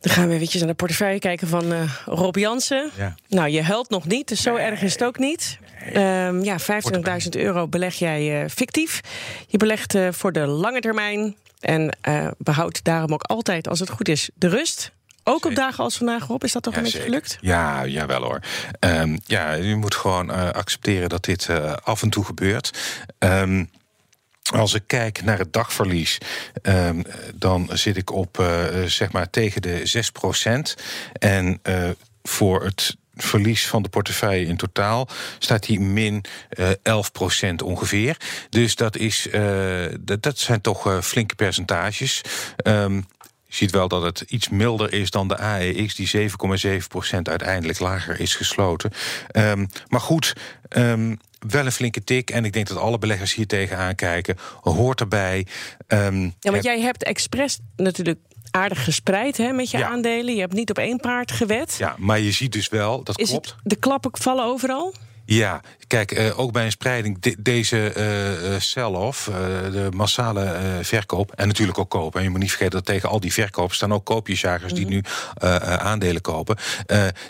Dan gaan we eventjes naar de portefeuille kijken van uh, Rob Jansen. Ja. Nou, je huilt nog niet, dus zo erg is het ook niet. Um, ja, 25.000 euro beleg jij uh, fictief. Je belegt uh, voor de lange termijn. En behoudt daarom ook altijd, als het goed is, de rust. Ook op dagen als vandaag, Rob, is dat toch ja, een beetje zeker. gelukt? Ja, jawel hoor. Um, ja, je moet gewoon accepteren dat dit af en toe gebeurt. Um, als ik kijk naar het dagverlies, um, dan zit ik op uh, zeg maar tegen de 6% En uh, voor het verlies van de portefeuille in totaal staat hij min uh, 11% ongeveer. Dus dat, is, dat, dat zijn toch flinke percentages. Um, je ziet wel dat het iets milder is dan de AEX, die 7,7% uiteindelijk lager is gesloten. Um, maar goed, um, wel een flinke tik. En ik denk dat alle beleggers hier tegenaan kijken. Hoort erbij. Um, ja, want jij hebt expres natuurlijk aardig gespreid hè, met je ja. aandelen. Je hebt niet op één paard gewet. Ja, maar je ziet dus wel, dat is klopt. Het, de klappen vallen overal? Ja, kijk, uh, ook bij een spreiding, de, deze uh, sell-off, uh, de massale verkoop en natuurlijk ook kopen. En je moet niet vergeten dat tegen al die verkoop staan ook koopjesjagers mm -hmm. die nu aandelen kopen.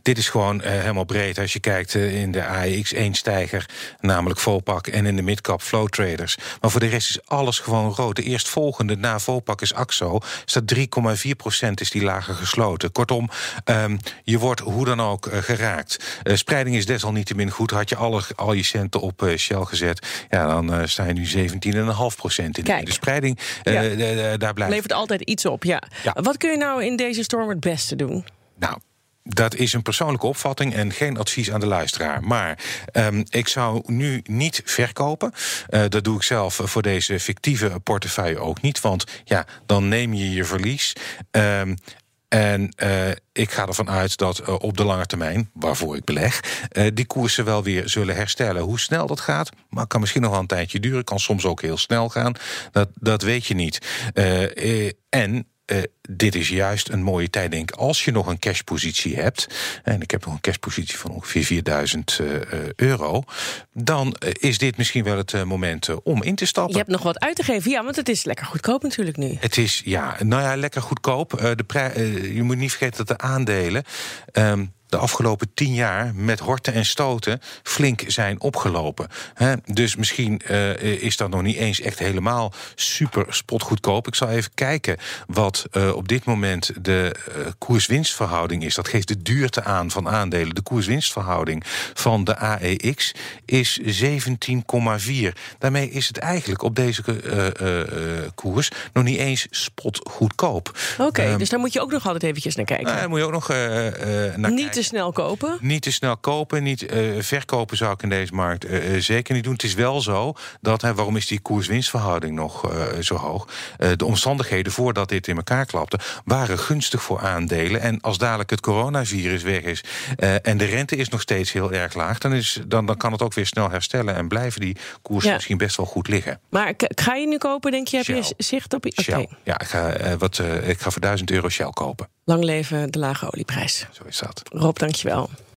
dit is gewoon helemaal breed. Als je kijkt in de AEX één stijger, namelijk Vopak, en in de midcap Flow Traders. Maar voor de rest is alles gewoon rood. De eerstvolgende na Vopak is Axo. Staat 3,4% is die lager gesloten. Kortom, um, je wordt hoe dan ook geraakt. spreiding is desalniettemin goed. Had je alle, al je centen op uh, Shell gezet, ja, dan uh, sta je nu 17,5 procent in. Kijk. De spreiding, ja. daar blijft. Levert altijd iets op, ja. ja. Wat kun je nou in deze storm het beste doen? Nou. Dat is een persoonlijke opvatting en geen advies aan de luisteraar. Maar um, ik zou nu niet verkopen. Uh, dat doe ik zelf voor deze fictieve portefeuille ook niet. Want ja, dan neem je je verlies. Um, en uh, ik ga ervan uit dat uh, op de lange termijn, waarvoor ik beleg, uh, die koersen wel weer zullen herstellen. Hoe snel dat gaat, maar kan misschien nog wel een tijdje duren. Kan soms ook heel snel gaan. Dat, dat weet je niet. en Uh, dit is juist een mooie tijd, denk ik, als je nog een cashpositie hebt. En ik heb nog een cashpositie van ongeveer 4000 uh, euro. Dan is dit misschien wel het moment om in te stappen. Je hebt nog wat uit te geven, ja, want het is lekker goedkoop natuurlijk nu. Het is, ja, nou ja, lekker goedkoop. de je moet niet vergeten dat de aandelen. Um, de afgelopen tien jaar met horten en stoten flink zijn opgelopen. He, dus misschien uh, is dat nog niet eens echt helemaal super spotgoedkoop. Ik zal even kijken wat uh, op dit moment de uh, koers-winstverhouding is. Dat geeft de duurte aan van aandelen. De koers-winstverhouding van de AEX is 17,4. Daarmee is het eigenlijk op deze koers nog niet eens spotgoedkoop. Oké, okay, um, dus daar moet je ook nog altijd eventjes naar kijken. daar moet je ook nog naar niet kijken te snel kopen? Niet te snel kopen, niet uh, verkopen zou ik in deze markt uh, uh, zeker niet doen. Het is wel zo dat, hè, waarom is die koers-winstverhouding nog zo hoog? de omstandigheden voordat dit in elkaar klapte, waren gunstig voor aandelen. En als dadelijk het coronavirus weg is en de rente is nog steeds heel erg laag, dan, is, dan, dan kan het ook weer snel herstellen en blijven die koersen ja. misschien best wel goed liggen. Maar ga je nu kopen, denk je? Heb Shell. je zicht op? Okay. Shell. Ja, ik ga, wat, ik ga voor 1000 euro Shell kopen. Lang leven de lage olieprijs. Zo is dat. Rob, dankjewel.